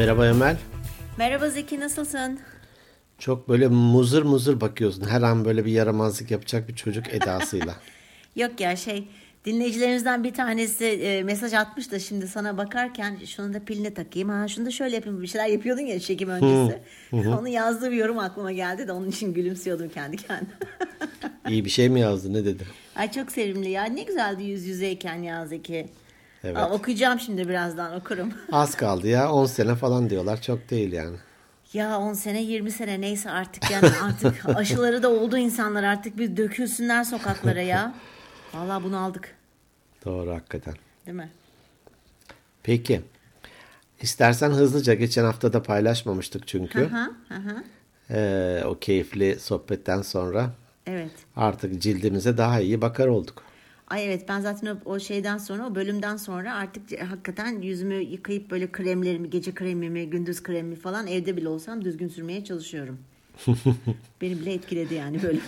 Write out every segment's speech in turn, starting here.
Merhaba Emel. Merhaba Zeki nasılsın? Çok böyle muzır muzır bakıyorsun. Her an böyle bir yaramazlık yapacak bir çocuk edasıyla. Yok ya şey dinleyicilerimizden bir tanesi e, mesaj atmış da şimdi sana bakarken şunu da piline takayım. Ha şunu da şöyle yapayım bir şeyler yapıyordun ya çekim öncesi. Onu yazdığı bir yorum aklıma geldi de onun için gülümsüyordum kendi kendime. İyi bir şey mi yazdı ne dedi? Ay çok sevimli ya ne güzeldi yüz yüzeyken ya Zeki. Evet. Aa, okuyacağım şimdi birazdan okurum. Az kaldı ya 10 sene falan diyorlar. Çok değil yani. Ya 10 sene 20 sene neyse artık yani artık aşıları da oldu insanlar artık bir dökülsünler sokaklara ya. Vallahi bunu aldık Doğru hakikaten. değil mi? Peki. İstersen hızlıca geçen hafta da paylaşmamıştık çünkü. Ee, o keyifli sohbetten sonra Evet. artık cildimize daha iyi bakar olduk. Ay evet ben zaten o, o şeyden sonra o bölümden sonra artık hakikaten yüzümü yıkayıp böyle kremlerimi gece kremimi gündüz kremimi falan evde bile olsam düzgün sürmeye çalışıyorum. Beni bile etkiledi yani böyle.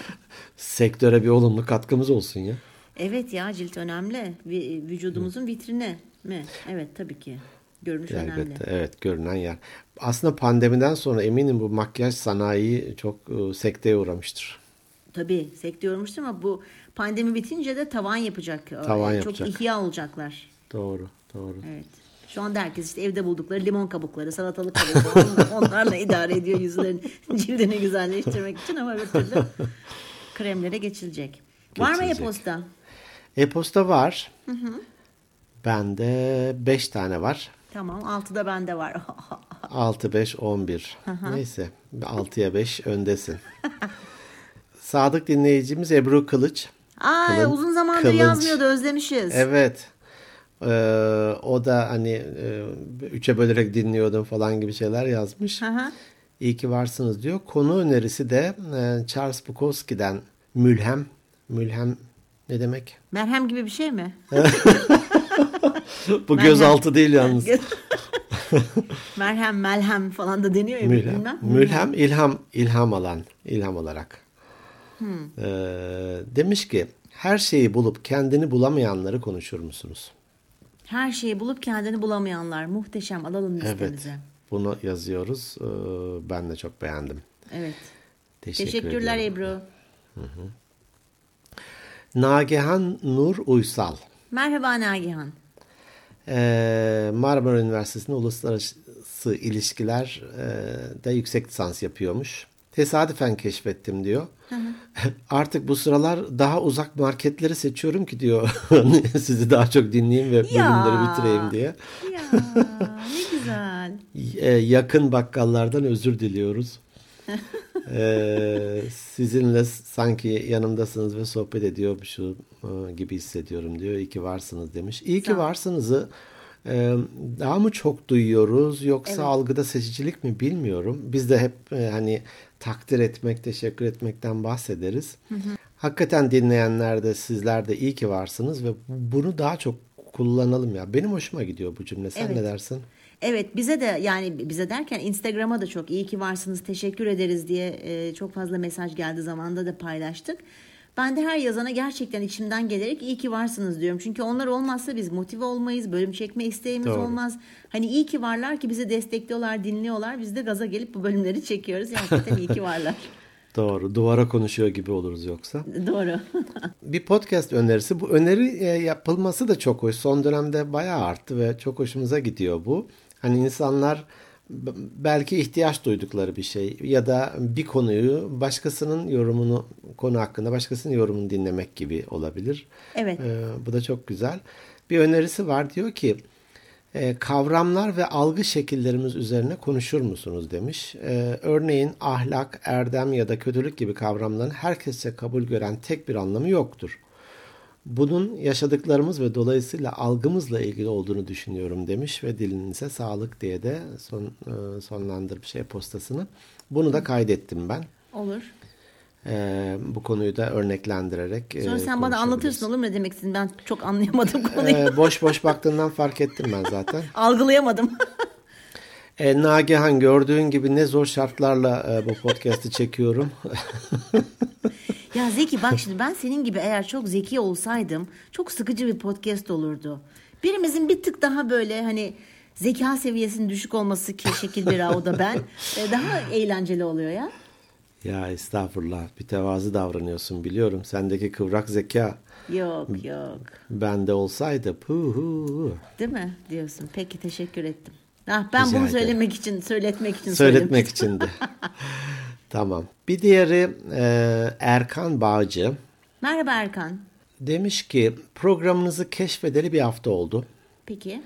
Sektöre bir olumlu katkımız olsun ya. evet ya cilt önemli. Vücudumuzun vitrini mi? Evet tabii ki. Görünüş önemli. Elbette evet görünen yer. Aslında pandemiden sonra eminim bu makyaj sanayi çok e, sekteye uğramıştır. Tabii sektör olmuştur ama bu pandemi bitince de tavan yapacak. Tavan Çok yapacak. ihya olacaklar. Doğru doğru. Evet. Şu anda herkes işte evde buldukları limon kabukları, salatalık kabukları onlarla idare ediyor yüzlerini, cildini güzelleştirmek için ama bir türlü kremlere geçilecek. Var mı Geçilecek. e-posta? E-posta var. Bende 5 tane var. Tamam. Altıda bende var. 6, 5, 11. Neyse 6'ya 5 öndesin. Sadık dinleyicimiz Ebru Kılıç. Aa, Kılın- uzun zamandır kılınç. yazmıyordu özlemişiz. Evet. Ee, o da hani e, üçe bölerek dinliyordum falan gibi şeyler yazmış. Hı hı. İyi ki varsınız diyor. Konu önerisi de e, Charles Bukowski'den Mülhem. Mülhem ne demek? Merhem gibi bir şey mi? Bu gözaltı değil yalnız. Merhem, melhem falan da deniyor ya. Mülhem. Mülhem ilham ilham alan ilham olarak. Hmm. Ee, demiş ki her şeyi bulup kendini bulamayanları konuşur musunuz? Her şeyi bulup kendini bulamayanlar. Muhteşem. Alalım Evet. listemize. Bunu yazıyoruz. Ee, ben de çok beğendim. Evet. Teşekkür Teşekkürler ediyorum. Ebru. Nagihan Nur Uysal. Merhaba Nagihan. Ee, Marmara Üniversitesi'nde uluslararası ilişkiler e, de yüksek lisans yapıyormuş. Tesadüfen keşfettim diyor. Artık bu sıralar daha uzak marketleri seçiyorum ki diyor. Sizi daha çok dinleyeyim ve bölümleri bitireyim diye. Ya ne güzel. Yakın bakkallardan özür diliyoruz. E, sizinle sanki yanımdasınız ve sohbet ediyormuşum e, gibi hissediyorum diyor. İyi ki varsınız demiş. İyi ki varsınızı e, daha mı çok duyuyoruz yoksa algıda seçicilik mi bilmiyorum. Biz de hep e, hani takdir etmek, teşekkür etmekten bahsederiz. Hakikaten dinleyenler de sizler de iyi ki varsınız ve bunu daha çok kullanalım ya. Benim hoşuma gidiyor bu cümle. Sen Evet. ne dersin? Evet bize de yani bize derken Instagram'a da çok iyi ki varsınız teşekkür ederiz diye e, çok fazla mesaj geldi zamanda da paylaştık. Ben de her yazana gerçekten içimden gelerek iyi ki varsınız diyorum. Çünkü onlar olmazsa biz motive olmayız, bölüm çekme isteğimiz Doğru. olmaz. Hani iyi ki varlar ki bizi destekliyorlar, dinliyorlar. Biz de gaza gelip bu bölümleri çekiyoruz. Gerçekten iyi ki varlar. Doğru. Duvara konuşuyor gibi oluruz yoksa. Doğru. Bir podcast önerisi. Bu öneri e, yapılması da çok hoş. Son dönemde bayağı arttı ve çok hoşumuza gidiyor bu. Hani insanlar belki ihtiyaç duydukları bir şey ya da bir konuyu başkasının yorumunu konu hakkında başkasının yorumunu dinlemek gibi olabilir. Evet. Ee, bu da çok güzel. Bir önerisi var diyor ki e, kavramlar ve algı şekillerimiz üzerine konuşur musunuz demiş. E, örneğin ahlak, erdem ya da kötülük gibi kavramların herkese kabul gören tek bir anlamı yoktur. Bunun yaşadıklarımız ve dolayısıyla algımızla ilgili olduğunu düşünüyorum demiş ve dilinize sağlık diye de son e, sonlandırmış e-postasını. Bunu da kaydettim ben. Olur. E, bu konuyu da örneklendirerek e, Sonra sen bana anlatırsın olur mu ne demek? Ben çok anlayamadım konuyu. E, boş boş baktığından fark ettim ben zaten. Algılayamadım. E, Nagihan gördüğün gibi ne zor şartlarla e, bu podcast'i çekiyorum. Ya Zeki bak şimdi ben senin gibi eğer çok zeki olsaydım çok sıkıcı bir podcast olurdu. Birimizin bir tık daha böyle hani zeka seviyesinin düşük olması ki şekil bir o da ben e, daha eğlenceli oluyor ya. Ya estağfurullah bir tevazu davranıyorsun biliyorum. Sendeki kıvrak zeka Yok yok. bende olsaydı puhu. Değil mi diyorsun? Peki teşekkür ettim. Ah, ben Rica bunu ederim. söylemek için, söyletmek için Söyletmek söylemiştim. içindi. tamam. Bir diğeri e, Erkan Bağcı. Merhaba Erkan. Demiş ki programınızı keşfedeli bir hafta oldu. Peki.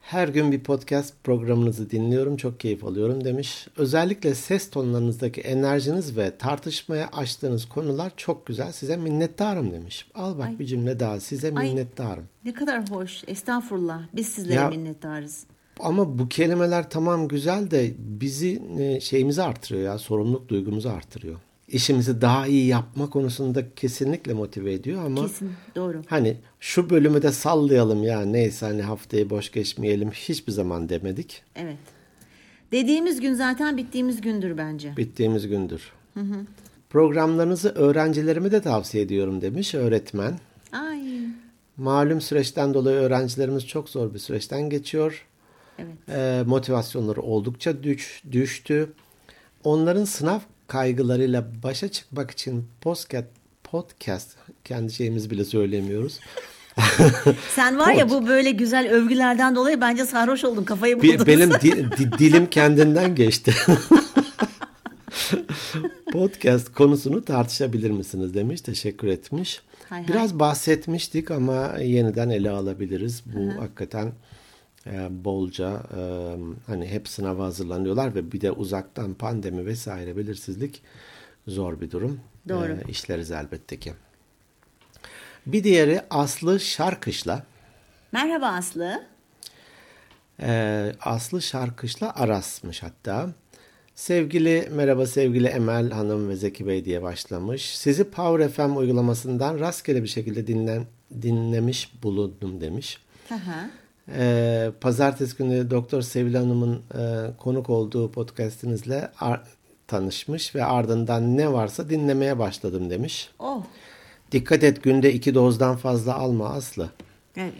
Her gün bir podcast programınızı dinliyorum. Çok keyif alıyorum demiş. Özellikle ses tonlarınızdaki enerjiniz ve tartışmaya açtığınız konular çok güzel. Size minnettarım demiş. Al bak Ay. bir cümle daha. Size Ay. minnettarım. Ne kadar hoş. Estağfurullah. Biz sizlere Ya- minnettarız. Ama bu kelimeler tamam güzel de bizi e, şeyimizi artırıyor ya. Sorumluluk duygumuzu artırıyor. İşimizi daha iyi yapma konusunda kesinlikle motive ediyor ama Kesin. Doğru. hani şu bölümü de sallayalım ya neyse hani haftayı boş geçmeyelim hiçbir zaman demedik. Evet. Dediğimiz gün zaten bittiğimiz gündür bence. Bittiğimiz gündür. Programlarınızı öğrencilerime de tavsiye ediyorum demiş öğretmen. Ay. Malum süreçten dolayı öğrencilerimiz çok zor bir süreçten geçiyor. Evet. Ee, motivasyonları oldukça düş, düştü. Onların sınav kaygılarıyla başa çıkmak için podcast, podcast kendi şeyimizi bile söylemiyoruz. Sen var ya bu böyle güzel övgülerden dolayı bence sarhoş oldun. Kafayı buldun. Bir- benim di- di- dilim kendinden geçti. Podcast konusunu tartışabilir misiniz demiş. Teşekkür etmiş. Hay hay. Biraz bahsetmiştik ama yeniden ele alabiliriz. Bu hakikaten e, bolca e, hani hep sınava hazırlanıyorlar ve bir de uzaktan pandemi vesaire belirsizlik zor bir durum. Doğru. E, işleriz elbette ki. Bir diğeri Aslı Şarkışla. Merhaba Aslı. Ee, Aslı Şarkış'la Aras'mış hatta. Sevgili, merhaba sevgili Emel Hanım ve Zeki Bey diye başlamış. Sizi Power FM uygulamasından rastgele bir şekilde dinlen, dinlemiş bulundum demiş. Hı Ee, Pazartesi günü Doktor Sevil Hanım'ın e, konuk olduğu podcastinizle ar- tanışmış ve ardından ne varsa dinlemeye başladım demiş. Oh. Dikkat et günde iki dozdan fazla alma Aslı. Evet.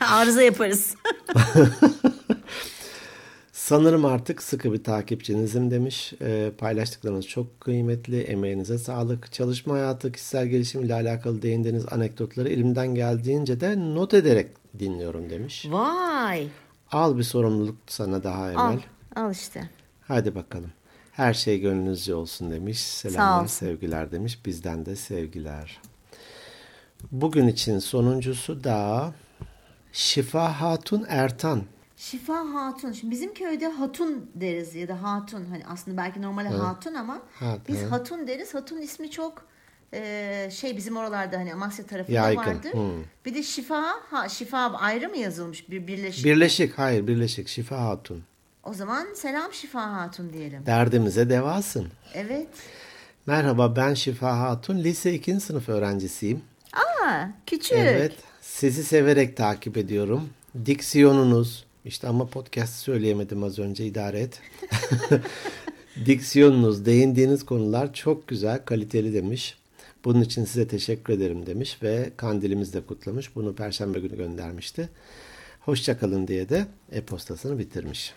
Arıza yaparız. Sanırım artık sıkı bir takipçinizim demiş. Ee, paylaştıklarınız çok kıymetli. Emeğinize sağlık. Çalışma hayatı, kişisel gelişim ile alakalı değindiğiniz anekdotları elimden geldiğince de not ederek dinliyorum demiş. Vay. Al bir sorumluluk sana daha Emel. Al. Al işte. Hadi bakalım. Her şey gönlünüzce olsun demiş. Selamlar, sevgiler demiş. Bizden de sevgiler. Bugün için sonuncusu da Şifa Hatun Ertan. Şifa Hatun. Şimdi bizim köyde Hatun deriz ya da Hatun. Hani aslında belki normalde Hatun ama Ha, biz. Hatun deriz. Hatun ismi çok e, şey bizim oralarda hani Amasya tarafında Yaygın, vardır. hı. Bir de Şifa, ha Şifa ayrı mı yazılmış bir birleşik? Birleşik, hayır birleşik. Şifa Hatun. O zaman selam Şifa Hatun diyelim. Derdimize devasın. Evet. Merhaba ben Şifa Hatun. Lise 2. sınıf öğrencisiyim. Aa, küçük. Evet. Sizi severek takip ediyorum. Diksiyonunuz işte ama podcast söyleyemedim az önce idare et. Diksiyonunuz, değindiğiniz konular çok güzel, kaliteli demiş. Bunun için size teşekkür ederim demiş ve kandilimiz de kutlamış. Bunu perşembe günü göndermişti. Hoşçakalın diye de e-postasını bitirmiş.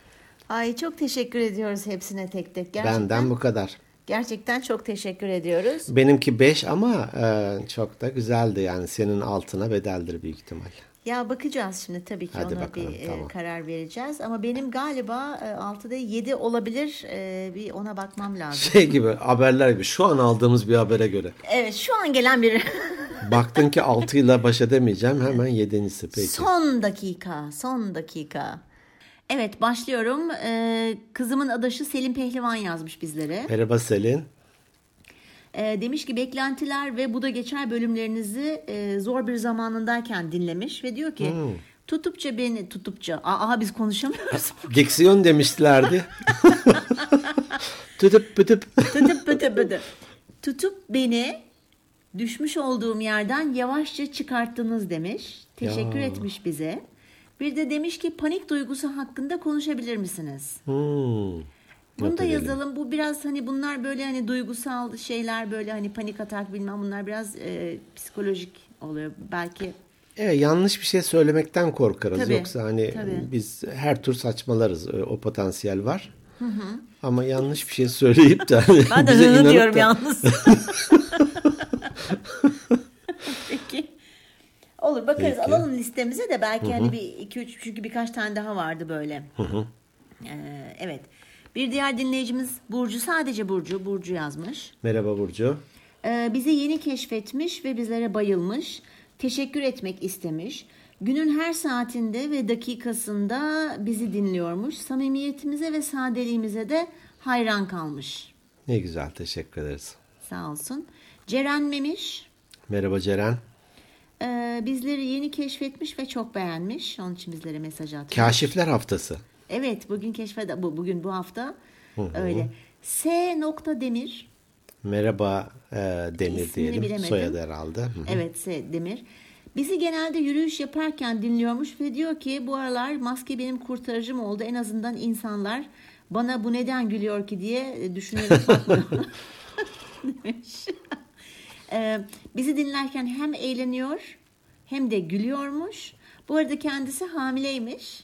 Ay çok teşekkür ediyoruz hepsine tek tek. Gerçekten, Benden bu kadar. gerçekten çok teşekkür ediyoruz. Benimki 5 ama e, çok da güzeldi yani senin altına bedeldir büyük ihtimal. Ya bakacağız şimdi tabii ki Hadi ona bakalım, bir e, tamam. karar vereceğiz. Ama benim galiba e, 6'da 7 olabilir. E, bir ona bakmam lazım. Şey gibi haberler gibi şu an aldığımız bir habere göre. Evet şu an gelen bir Baktın ki 6 ile baş edemeyeceğim hemen 7.si peki. son dakika, son dakika. Evet başlıyorum. E, kızımın adaşı Selim Pehlivan yazmış bizlere. Merhaba Selin. E, demiş ki beklentiler ve bu da geçer bölümlerinizi e, zor bir zamanındayken dinlemiş ve diyor ki Hmm. tutupça beni tutupça. Aa biz konuşamıyoruz. Diksiyon demişlerdi. Tutup pütüp. Tutup pıtı pıtı. Tutup beni düşmüş olduğum yerden yavaşça çıkarttınız demiş. Teşekkür Ya. etmiş bize. Bir de demiş ki panik duygusu hakkında konuşabilir misiniz? Hmm. Bunu Not da edelim. yazalım. Bu biraz hani bunlar böyle hani duygusal şeyler böyle hani panik atak bilmem bunlar biraz e, psikolojik oluyor. Belki Evet yanlış bir şey söylemekten korkarız. Tabii, Yoksa hani tabii. biz her tür saçmalarız. O potansiyel var. Ama yanlış bir şey söyleyip de hani Ben de bize hı diyorum da- yalnız. Peki. Olur bakarız Peki. alalım listemize de belki hani bir iki üç çünkü birkaç tane daha vardı böyle. Ee, evet. Bir diğer dinleyicimiz Burcu sadece Burcu Burcu yazmış. Merhaba Burcu. Ee, bizi yeni keşfetmiş ve bizlere bayılmış. Teşekkür etmek istemiş. Günün her saatinde ve dakikasında bizi dinliyormuş. Samimiyetimize ve sadeliğimize de hayran kalmış. Ne güzel teşekkür ederiz. Sağ olsun. Ceren Memiş Merhaba Ceren. e, bizleri yeni keşfetmiş ve çok beğenmiş. Onun için bizlere mesaj atmış. Kaşifler haftası. Evet bugün keşfede bu bugün bu hafta öyle. S. nokta Demir Merhaba e, Demir İsmini diyelim. bilemedim. Soyadı herhalde. Hı hı. Evet S. Demir. Bizi genelde yürüyüş yaparken dinliyormuş ve diyor ki bu aralar maske benim kurtarıcım oldu. En azından insanlar bana bu neden gülüyor ki diye e, düşünerek bakmıyor. demiş. Ee, bizi dinlerken hem eğleniyor hem de gülüyormuş. Bu arada kendisi hamileymiş.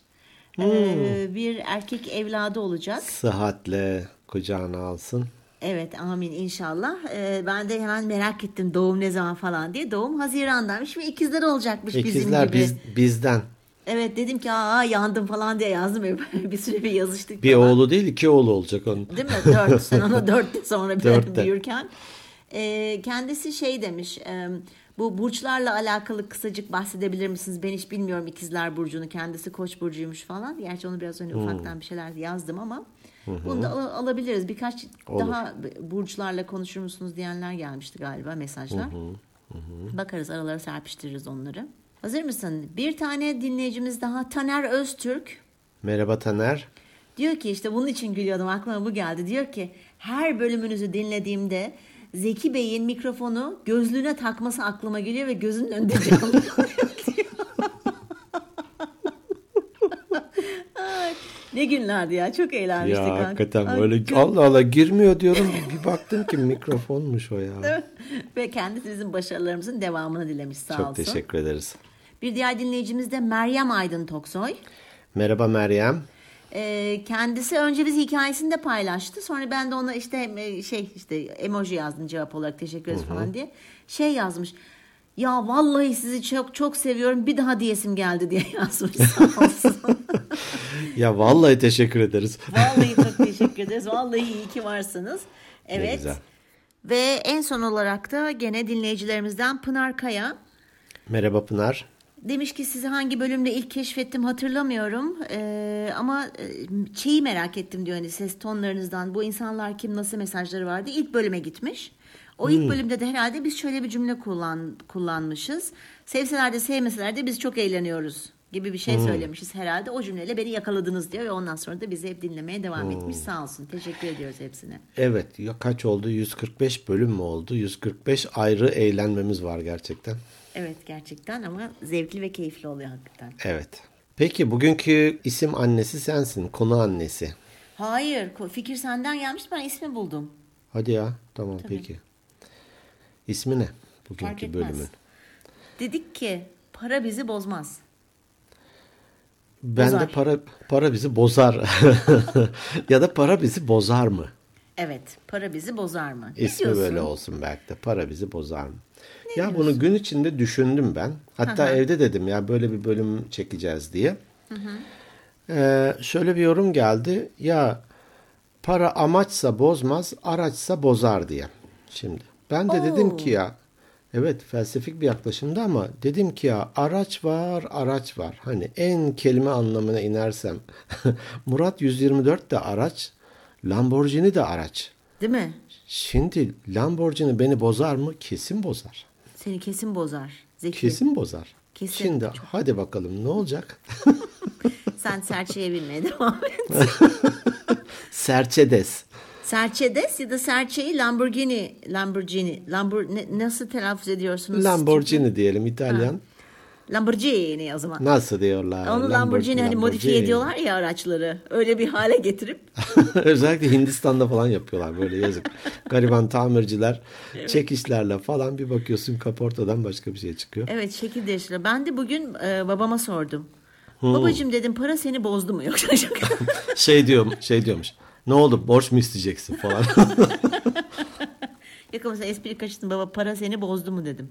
Ee, bir erkek evladı olacak. Sıhhatle kucağına alsın. Evet amin inşallah. Ee, ben de hemen merak ettim doğum ne zaman falan diye. Doğum Haziran'daymış ve ikizler olacakmış bizim İkizler gibi. biz, bizden. Evet dedim ki aa yandım falan diye yazdım. bir süre bir yazıştık Bir falan. oğlu değil iki oğlu olacak onun. Değil mi? Dört. Sen ona dört sonra bir büyürken. Ee, kendisi şey demiş. e, bu burçlarla alakalı kısacık bahsedebilir misiniz? Ben hiç bilmiyorum ikizler burcunu. Kendisi koç burcuymuş falan. Gerçi onu biraz önce ufaktan bir şeyler yazdım ama. Bunu da al- alabiliriz. Birkaç Olur. daha burçlarla konuşur musunuz diyenler gelmişti galiba mesajlar. Bakarız aralara serpiştiririz onları. Hazır mısın? Bir tane dinleyicimiz daha Taner Öztürk. Merhaba Taner. Diyor ki işte bunun için gülüyordum aklıma bu geldi. Diyor ki her bölümünüzü dinlediğimde Zeki Bey'in mikrofonu gözlüğüne takması aklıma geliyor ve gözünün önünde canlanıyor ne günlerdi ya çok eğlenmiştik. Ya ha. hakikaten Ay, böyle Allah Allah girmiyor diyorum. Bir baktım ki mikrofonmuş o ya. ve kendisi bizim başarılarımızın devamını dilemiş sağ Çok olsun. teşekkür ederiz. Bir diğer dinleyicimiz de Meryem Aydın Toksoy. Merhaba Meryem. Ee, kendisi önce biz hikayesini de paylaştı. Sonra ben de ona işte e, şey işte emoji yazdım cevap olarak teşekkür ederiz falan diye. Şey yazmış. Ya vallahi sizi çok çok seviyorum. Bir daha diyesim geldi diye yazmış. Ya vallahi teşekkür ederiz. vallahi çok teşekkür ederiz. Vallahi iyi ki varsınız. Evet. güzel. Ve en son olarak da gene dinleyicilerimizden Pınar Kaya. Merhaba Pınar. Demiş ki sizi hangi bölümde ilk keşfettim hatırlamıyorum Ee, ama şeyi merak ettim diyor hani ses tonlarınızdan bu insanlar kim nasıl mesajları vardı ilk bölüme gitmiş. O ilk bölümde de herhalde biz şöyle bir cümle kullan, kullanmışız. Sevseler de sevmeseler de biz çok eğleniyoruz gibi bir şey söylemişiz herhalde. O cümleyle beni yakaladınız diyor ve ondan sonra da bizi hep dinlemeye devam etmiş. Sağ olsun. Teşekkür ediyoruz hepsine. Evet ya kaç oldu? 145 bölüm mü oldu? 145 ayrı eğlenmemiz var gerçekten. Evet gerçekten ama zevkli ve keyifli oluyor hakikaten. Evet. Peki bugünkü isim annesi sensin. Konu annesi. Hayır fikir senden gelmiş ben ismi buldum. Hadi ya. Tamam peki. İsmi ne? Fark Bugünkü etmez. bölümün. Dedik ki para bizi bozmaz. Ben de Bozar. para para bizi bozar. ya da para bizi bozar mı? Evet, para bizi bozar mı? Ne İsmi diyorsun? böyle olsun belki de. Para bizi bozar mı? ya bunu gün içinde düşündüm ben. Hatta evde dedim ya böyle bir bölüm çekeceğiz diye. Ee, şöyle bir yorum geldi. Ya para amaçsa bozmaz, araçsa bozar diye. Şimdi ben de dedim Oo. ki ya evet felsefik bir yaklaşımda ama dedim ki ya araç var, araç var. Hani en kelime anlamına inersem Murat 124 de araç, Lamborghini de araç. Değil mi? Şimdi Lamborghini beni bozar mı? Kesin bozar. Seni kesin bozar. Zeki. Kesin bozar. Kesin. Şimdi hadi bakalım ne olacak? Sen serçeye binmeye devam et. Serçedes. Serçedes ya da serçeyi Lamborghini, Lamborghini, Lambor ne- nasıl telaffuz ediyorsunuz? Lamborghini diyelim İtalyan. Lamborghini o zaman. Nasıl diyorlar? Onu Lamborghini, hani modifiye ediyorlar ya araçları. Öyle bir hale getirip. Özellikle Hindistan'da falan yapıyorlar böyle yazık. Gariban tamirciler evet. çekişlerle falan bir bakıyorsun kaportadan başka bir şey çıkıyor. Evet şekil değiştiriyor. Ben de bugün e, babama sordum. Hmm. Babacım dedim para seni bozdu mu yoksa? şey diyor, şey diyormuş. Ne oldu borç mu isteyeceksin falan. Yok ama sen espri kaçtın baba para seni bozdu mu dedim.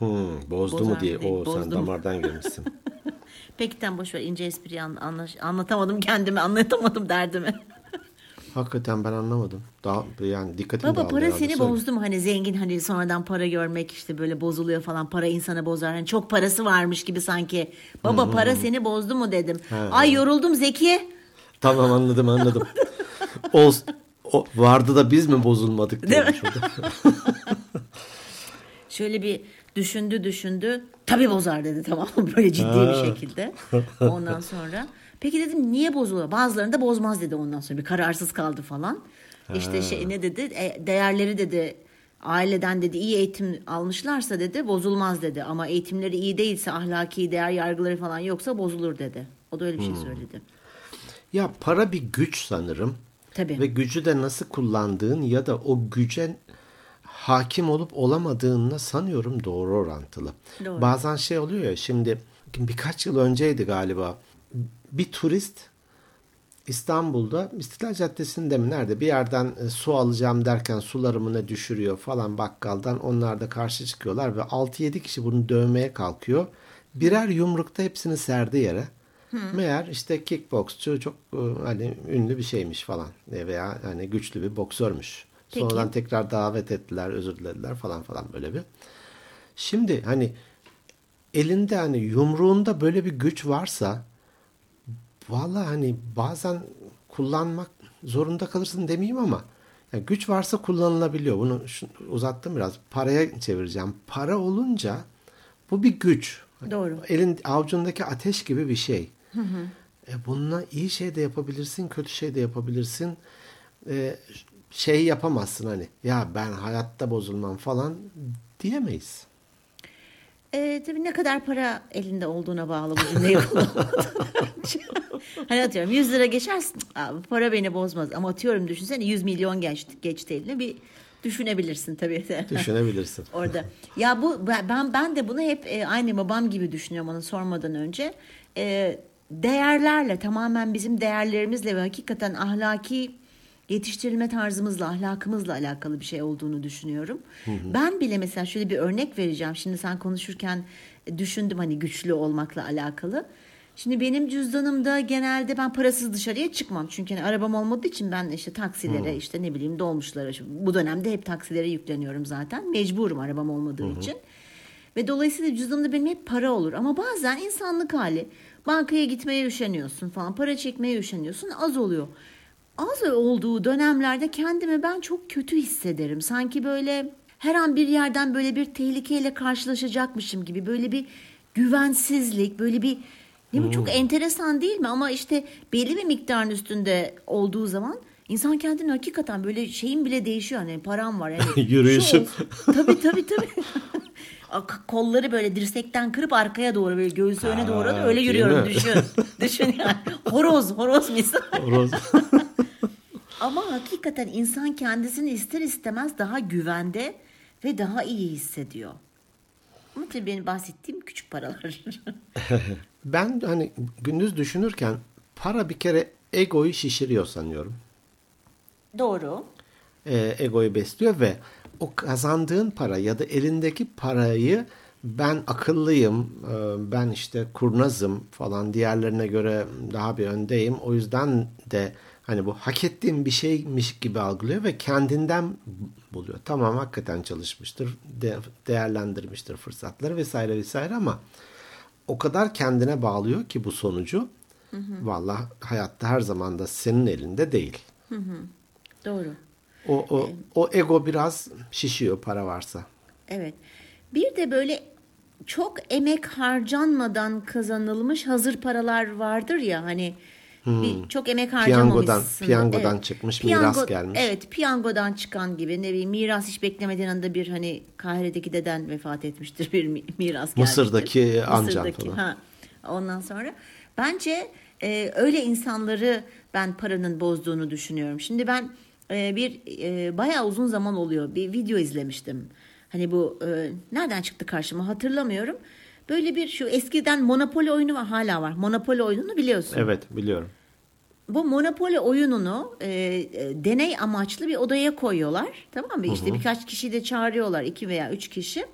Hmm, bozdu mu diye. O sen mu? damardan girmişsin. Peki tam boş ver ince espriyi anlaş, anlatamadım kendimi anlatamadım derdimi. Hakikaten ben anlamadım. Daha yani dikkatim Baba para seni söyle. bozdu mu? Hani zengin hani sonradan para görmek işte böyle bozuluyor falan. Para insanı bozar. Hani çok parası varmış gibi sanki. Baba hmm. para seni bozdu mu dedim. He, Ay yoruldum Zeki. Tamam anladım anladım. o, o vardı da biz mi bozulmadık diye. Şöyle bir düşündü düşündü. Tabii bozar dedi tamam mı? Böyle ciddi ha. bir şekilde. Ondan sonra. Peki dedim niye bozuluyor? Bazılarını da bozmaz dedi ondan sonra. Bir kararsız kaldı falan. Ha. İşte şey ne dedi? E, değerleri dedi aileden dedi iyi eğitim almışlarsa dedi bozulmaz dedi. Ama eğitimleri iyi değilse ahlaki değer yargıları falan yoksa bozulur dedi. O da öyle bir şey hmm. söyledi. Ya para bir güç sanırım. Tabii. Ve gücü de nasıl kullandığın ya da o güce hakim olup olamadığınla sanıyorum doğru orantılı. Doğru. Bazen şey oluyor ya şimdi birkaç yıl önceydi galiba bir turist İstanbul'da İstiklal Caddesi'nde mi nerede bir yerden e, su alacağım derken sularımı ne düşürüyor falan bakkaldan onlar da karşı çıkıyorlar ve 6-7 kişi bunu dövmeye kalkıyor. Birer yumrukta hepsini serdi yere. Hı. Meğer işte kickboksçu çok e, hani ünlü bir şeymiş falan veya hani güçlü bir boksörmüş. Peki. Sonradan tekrar davet ettiler, özür dilediler falan falan böyle bir. Şimdi hani elinde hani yumruğunda böyle bir güç varsa valla hani bazen kullanmak zorunda kalırsın demeyeyim ama yani güç varsa kullanılabiliyor. Bunu uzattım biraz. Paraya çevireceğim. Para olunca bu bir güç. Doğru. Elin avucundaki ateş gibi bir şey. Hı hı. E bununla iyi şey de yapabilirsin, kötü şey de yapabilirsin. E, şey yapamazsın hani ya ben hayatta bozulmam falan diyemeyiz. E, tabii ne kadar para elinde olduğuna bağlı bu cümleyi Hani atıyorum 100 lira geçersin. Abi, para beni bozmaz. Ama atıyorum düşünsene 100 milyon geçti, geçti eline bir düşünebilirsin tabii. Düşünebilirsin. Orada. Ya bu ben ben de bunu hep e, aynı babam gibi düşünüyorum onu sormadan önce. E, değerlerle tamamen bizim değerlerimizle ve hakikaten ahlaki yetiştirilme tarzımızla, ahlakımızla alakalı bir şey olduğunu düşünüyorum. Hı hı. Ben bile mesela şöyle bir örnek vereceğim. Şimdi sen konuşurken düşündüm hani güçlü olmakla alakalı. Şimdi benim cüzdanımda genelde ben parasız dışarıya çıkmam. Çünkü hani arabam olmadığı için ben işte taksilere hmm. işte ne bileyim dolmuşlara bu dönemde hep taksilere yükleniyorum zaten. Mecburum arabam olmadığı hmm. için. Ve dolayısıyla cüzdanımda benim hep para olur. Ama bazen insanlık hali bankaya gitmeye üşeniyorsun falan para çekmeye üşeniyorsun az oluyor az olduğu dönemlerde kendimi ben çok kötü hissederim. Sanki böyle her an bir yerden böyle bir tehlikeyle karşılaşacakmışım gibi böyle bir güvensizlik, böyle bir değil mi? Hmm. Çok enteresan değil mi? Ama işte belli bir miktarın üstünde olduğu zaman insan kendini hakikaten böyle şeyin bile değişiyor. Hani param var. Yani Yürüyüşüm. Tabii tabii tabii. kolları böyle dirsekten kırıp arkaya doğru böyle göğsü öne doğru da öyle yürüyorum düşün. düşün yani. Horoz, horoz misal. Horoz. Ama hakikaten insan kendisini ister istemez daha güvende ve daha iyi hissediyor. Ama tabii benim bahsettiğim küçük paralar. ben hani gündüz düşünürken para bir kere egoyu şişiriyor sanıyorum. Doğru. Ee, egoyu besliyor ve o kazandığın para ya da elindeki parayı ben akıllıyım, e, ben işte kurnazım falan diğerlerine göre daha bir öndeyim. O yüzden de hani bu hak ettiğim bir şeymiş gibi algılıyor ve kendinden buluyor. Tamam hakikaten çalışmıştır, de, değerlendirmiştir fırsatları vesaire vesaire ama o kadar kendine bağlıyor ki bu sonucu. Hı hı. Valla hayatta her zaman da senin elinde değil. Hı hı. Doğru. O, o, ee, o ego biraz şişiyor para varsa. Evet. Bir de böyle çok emek harcanmadan kazanılmış hazır paralar vardır ya hani Bir, çok emek Piyangodan, harcamamışsın. piyangodan çıkmış, miras gelmiş. Evet piyangodan çıkan gibi ne bileyim miras hiç beklemediğin anda bir hani Kahire'deki deden vefat etmiştir bir mi- miras gelmiştir. Mısır'daki amcan falan. Ha. Ondan sonra bence e, öyle insanları ben paranın bozduğunu düşünüyorum. Şimdi ben e, bir e, bayağı uzun zaman oluyor bir video izlemiştim. Hani bu e, nereden çıktı karşıma hatırlamıyorum. Böyle bir şu eskiden Monopoly oyunu var hala var. Monopoly oyununu biliyorsun. Evet biliyorum. Bu Monopoly oyununu e, e, deney amaçlı bir odaya koyuyorlar. Tamam mı? İşte birkaç kişiyi de çağırıyorlar. iki veya üç kişi.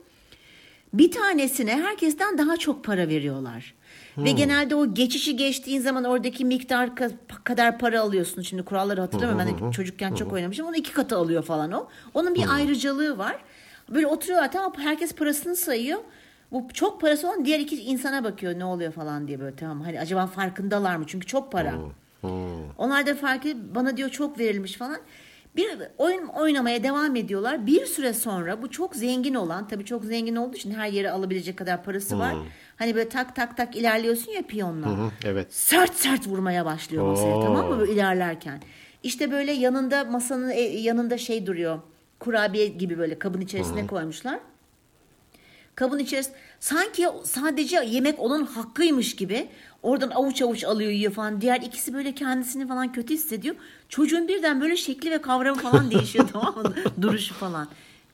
Bir tanesine herkesten daha çok para veriyorlar. Ve genelde o geçişi geçtiğin zaman oradaki miktar ka- kadar para alıyorsun. Şimdi kuralları hatırlamıyorum. Ben de çocukken çok oynamışım. Onu iki katı alıyor falan o. Onun bir ayrıcalığı var. Böyle oturuyorlar tamam herkes parasını sayıyor. Bu çok parası olan diğer iki insana bakıyor ne oluyor falan diye böyle tamam. Hani acaba farkındalar mı? Çünkü çok para. Onlar da fark edip bana diyor çok verilmiş falan. Bir oyun oynamaya devam ediyorlar. Bir süre sonra bu çok zengin olan tabii çok zengin olduğu için her yere alabilecek kadar parası var. Hani böyle tak tak tak ilerliyorsun ya piyonla. Hı, evet. Sert sert vurmaya başlıyor masaya Oo. tamam mı böyle ilerlerken. İşte böyle yanında masanın e, yanında şey duruyor. Kurabiye gibi böyle kabın içerisine koymuşlar. Kabın içerisinde sanki sadece yemek onun hakkıymış gibi oradan avuç avuç alıyor yiyor falan. Diğer ikisi böyle kendisini falan kötü hissediyor. Çocuğun birden böyle şekli ve kavramı falan değişiyor tamam mı? Duruşu falan.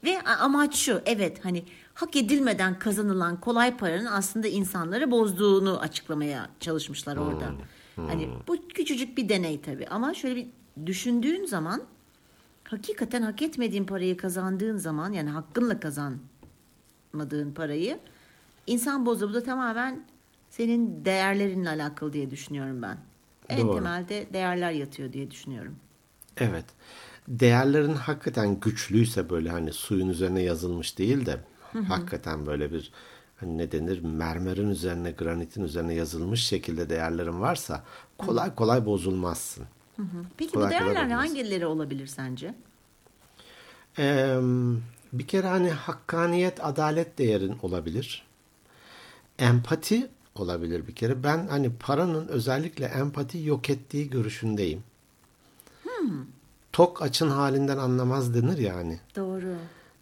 Ve amaç şu evet hani hak edilmeden kazanılan kolay paranın aslında insanları bozduğunu açıklamaya çalışmışlar orada. Hani bu küçücük bir deney tabii ama şöyle bir düşündüğün zaman hakikaten hak etmediğin parayı kazandığın zaman yani hakkınla kazanmadığın parayı insan bozuyor. Bu da tamamen senin değerlerinle alakalı diye düşünüyorum ben. En Doğru. temelde değerler yatıyor diye düşünüyorum. Evet. Değerlerin hakikaten güçlüyse böyle hani suyun üzerine yazılmış değil de hakikaten böyle bir hani ne denir mermerin üzerine granitin üzerine yazılmış şekilde değerlerin varsa kolay kolay bozulmazsın. Peki Kolay bu değerler hangileri olabilir sence? Ee, bir kere hani hakkaniyet, adalet değerin olabilir. Empati olabilir bir kere. Ben hani paranın özellikle empati yok ettiği görüşündeyim. Tok açın halinden anlamaz denir yani. Doğru.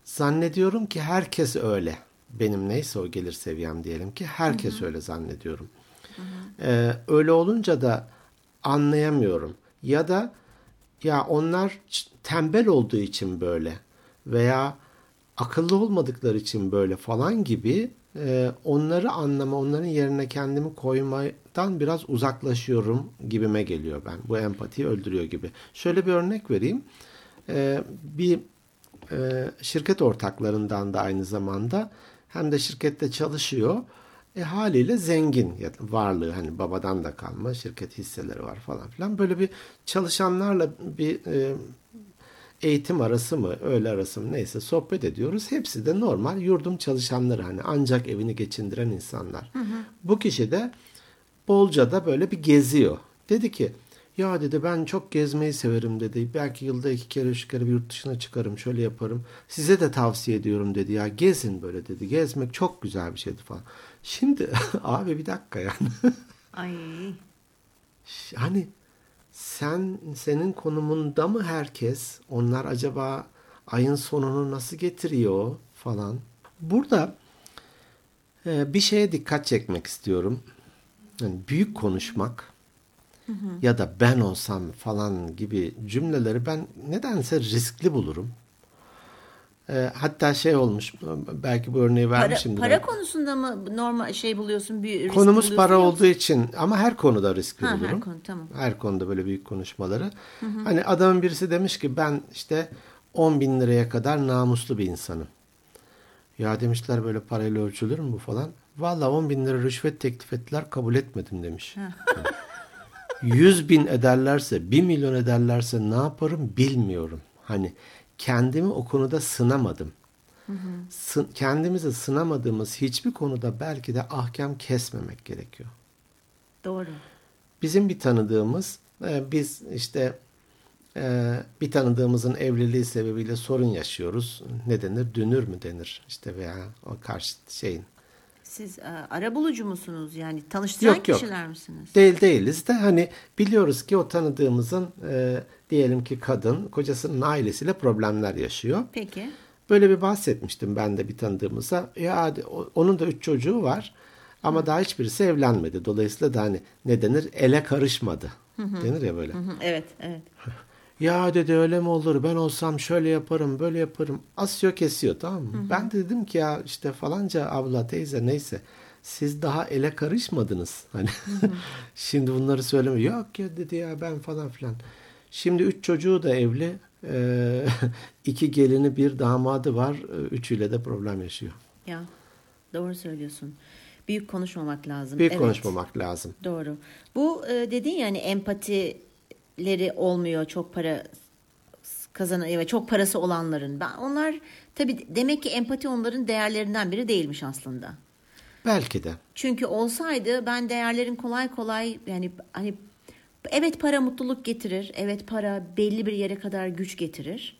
Zannediyorum ki herkes öyle. Benim neyse o gelir seviyem diyelim ki herkes öyle zannediyorum. Ee, öyle olunca da anlayamıyorum. Ya da ya onlar tembel olduğu için böyle veya akıllı olmadıkları için böyle falan gibi e, onları anlama, onların yerine kendimi koymadan biraz uzaklaşıyorum gibime geliyor ben. Bu empatiyi öldürüyor gibi. Şöyle bir örnek vereyim. E, bir e, şirket ortaklarından da aynı zamanda hem de şirkette çalışıyor. E, haliyle zengin varlığı hani babadan da kalma şirket hisseleri var falan filan. Böyle bir çalışanlarla bir e, eğitim arası mı öğle arası mı neyse sohbet ediyoruz. Hepsi de normal yurdum çalışanları hani ancak evini geçindiren insanlar. Bu kişi de bolca da böyle bir geziyor. Dedi ki ya dedi ben çok gezmeyi severim dedi. Belki yılda iki kere üç kere bir yurt dışına çıkarım şöyle yaparım. Size de tavsiye ediyorum dedi ya gezin böyle dedi. Gezmek çok güzel bir şeydi falan. Şimdi abi bir dakika yani. Ay. Hani sen senin konumunda mı herkes? Onlar acaba ayın sonunu nasıl getiriyor falan. Burada e, bir şeye dikkat çekmek istiyorum. Yani büyük konuşmak ya da ben olsam falan gibi cümleleri ben nedense riskli bulurum. E, hatta şey olmuş belki bu örneği Para, vermişimdir. para konusunda mı normal şey buluyorsun? Bir risk Konumuz buluyorsun para yoksa- olduğu için ama her konuda riskli Ha, her bulurum. konu, tamam. Her konuda böyle büyük konuşmaları. Hani adamın birisi demiş ki ben işte 10 bin liraya kadar namuslu bir insanım. Ya demişler böyle parayla ölçülür mü bu falan. Valla 10 bin lira rüşvet teklif ettiler kabul etmedim demiş. 100 bin ederlerse 1 milyon ederlerse ne yaparım bilmiyorum. Hani kendimi o konuda sınamadım. Sı- kendimizi sınamadığımız hiçbir konuda belki de ahkam kesmemek gerekiyor. Doğru. Bizim bir tanıdığımız, e, biz işte e, bir tanıdığımızın evliliği sebebiyle sorun yaşıyoruz. Ne denir? Dünür mü denir? İşte veya o karşı şeyin Siz e, ara bulucu musunuz? Yani tanıştıran Yok, yok. kişiler misiniz? Değil değiliz de hani biliyoruz ki o tanıdığımızın e, diyelim ki kadın kocasının ailesiyle problemler yaşıyor. Peki. Böyle bir bahsetmiştim ben de bir tanıdığımıza. Ya onun da üç çocuğu var ama daha hiçbirisi evlenmedi. Dolayısıyla da hani ne denir ele karışmadı. Denir ya böyle. Hı hı, Evet, evet. Ya dedi öyle mi olur ben olsam şöyle yaparım böyle yaparım. Asıyor kesiyor tamam mı? Ben de dedim ki ya işte falanca abla teyze neyse siz daha ele karışmadınız. Hani şimdi bunları söyleme. Yok ya dedi ya ben falan filan. Şimdi üç çocuğu da evli. Ee, iki gelini bir damadı var. Ee, Üçüyle de problem yaşıyor. Ya doğru söylüyorsun. Büyük konuşmamak lazım. Büyük Evet, konuşmamak lazım. Doğru. Bu e, dediğin yani empatileri olmuyor çok para kazanan evet çok parası olanların. Ben onlar tabii demek ki empati onların değerlerinden biri değilmiş aslında. Belki de. Çünkü olsaydı ben değerlerin kolay kolay yani hani evet para mutluluk getirir. Evet para belli bir yere kadar güç getirir.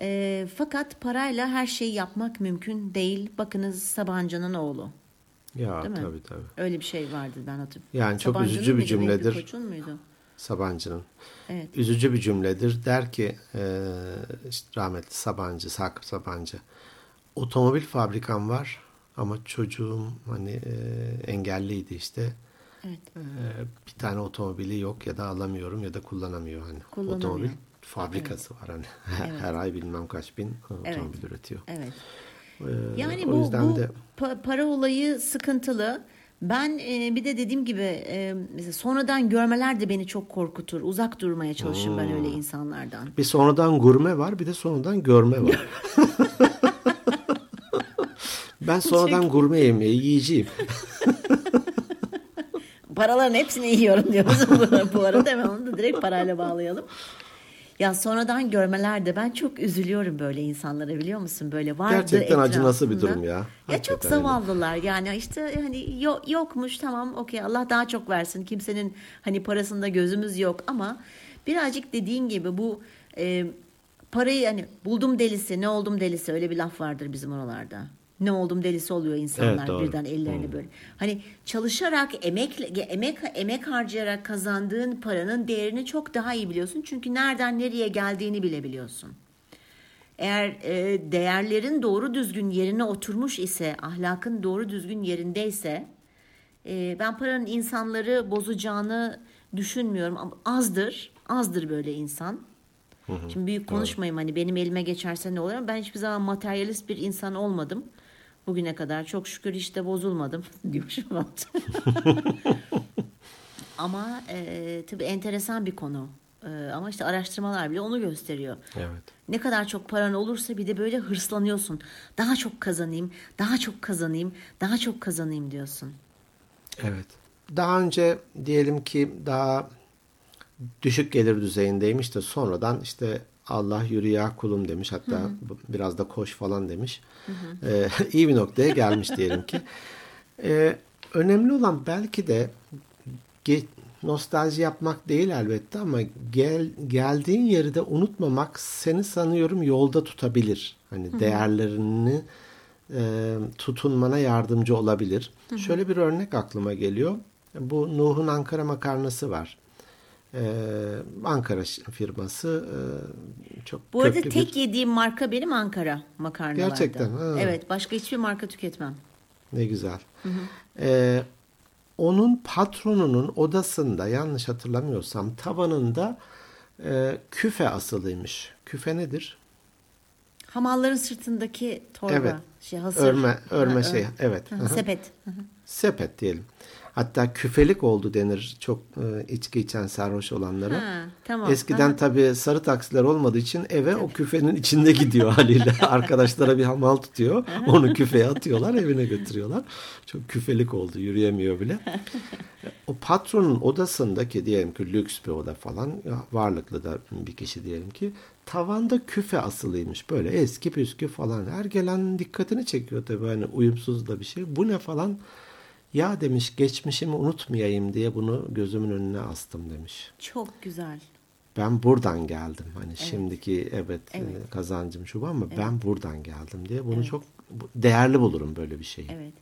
Ee, fakat parayla her şeyi yapmak mümkün değil. Bakınız Sabancı'nın oğlu. Ya Değil mi? tabii tabii. Öyle bir şey vardı ben hatırlıyorum. Yani çok Sabancı'nın üzücü bir cümledir. Koç'un muydu? Sabancı'nın. Evet. Üzücü bir cümledir. Der ki e, işte rahmetli Sabancı, Sakıp Sabancı. Otomobil fabrikam var ama çocuğum hani e, engelliydi işte. Evet. E, bir tane otomobili yok ya da alamıyorum ya da kullanamıyor hani. Kullanamıyor. Otomobil fabrikası var hani. Evet. Her ay bilmem kaç bin e, Evet. otomobil üretiyor. Evet. E, Yani bu, bu de pa- para olayı sıkıntılı. Ben e, bir de dediğim gibi e, mesela sonradan görmeler de beni çok korkutur. Uzak durmaya çalışırım ben Hmm. öyle insanlardan. bir sonradan gurme var bir de sonradan görme var. ben sonradan gurme yemeği yiyeceğim. Paraların hepsini yiyorum diyoruz bu arada hemen onu da direkt parayla bağlayalım. Ya sonradan görmelerde ben çok üzülüyorum böyle insanlara biliyor musun? Böyle vardı Gerçekten acınası bir durum ya. Ya çok Hakikaten öyle. zavallılar yani işte hani yo- yokmuş tamam okey Allah daha çok versin. Kimsenin hani parasında gözümüz yok ama birazcık dediğin gibi bu e, parayı hani buldum delisi ne oldum delisi öyle bir laf vardır bizim oralarda. Ne oldum delisi oluyor insanlar Evet, doğru. birden ellerini böyle. Hani çalışarak emek emek emek harcayarak kazandığın paranın değerini çok daha iyi biliyorsun. Çünkü nereden nereye geldiğini bile biliyorsun. Eğer e, değerlerin doğru düzgün yerine oturmuş ise, ahlakın doğru düzgün yerindeyse, e, ben paranın insanları bozacağını düşünmüyorum. Ama azdır, azdır böyle insan. Şimdi büyük konuşmayayım hani benim elime geçerse ne olur ben hiçbir zaman materyalist bir insan olmadım. Bugüne kadar çok şükür hiç de bozulmadım diyormuşum. ama e, tabii enteresan bir konu. E, ama işte araştırmalar bile onu gösteriyor. Evet. Ne kadar çok paran olursa bir de böyle hırslanıyorsun. Daha çok kazanayım, daha çok kazanayım, daha çok kazanayım diyorsun. Evet. Daha önce diyelim ki daha düşük gelir düzeyindeymiş de sonradan işte Allah yürü ya kulum demiş. Hatta bu- biraz da koş falan demiş. Ee, iyi bir noktaya gelmiş diyelim ki. Ee, önemli olan belki de ge- nostalji yapmak değil elbette ama gel, geldiğin yeri de unutmamak seni sanıyorum yolda tutabilir. Hani değerlerini e, tutunmana yardımcı olabilir. Şöyle bir örnek aklıma geliyor. Bu Nuh'un Ankara makarnası var. Ee, Ankara firması e, çok Bu arada tek bir... yediğim marka benim Ankara makarnalarda. Gerçekten, ha. Evet, başka hiçbir marka tüketmem. Ne güzel. Ee, onun patronunun odasında yanlış hatırlamıyorsam tavanında e, küfe asılıymış. Küfe nedir? Hamalların sırtındaki torba, Evet. şey hasır. Örme, örme Ha, şey. ör- Evet. Hı. sepet. Hı hı. Sepet diyelim. Hatta küfelik oldu denir çok e, içki içen sarhoş olanlara. Ha, tamam. Eskiden Ha. tabii sarı taksiler olmadığı için eve o küfenin içinde gidiyor haliyle. Arkadaşlara bir hamal tutuyor. Onu küfeye atıyorlar evine götürüyorlar. Çok küfelik oldu yürüyemiyor bile. o patronun odasındaki diyelim ki lüks bir oda falan varlıklı da bir kişi diyelim ki tavanda küfe asılıymış böyle eski püskü falan. Her gelen dikkatini çekiyor tabii hani uyumsuz da bir şey. Bu ne falan. Ya demiş geçmişimi unutmayayım diye bunu gözümün önüne astım demiş. Çok güzel. ben buradan geldim. Hani şimdiki evet, e, kazancım şu ama ben buradan geldim diye bunu çok değerli bulurum böyle bir şeyi. Evet.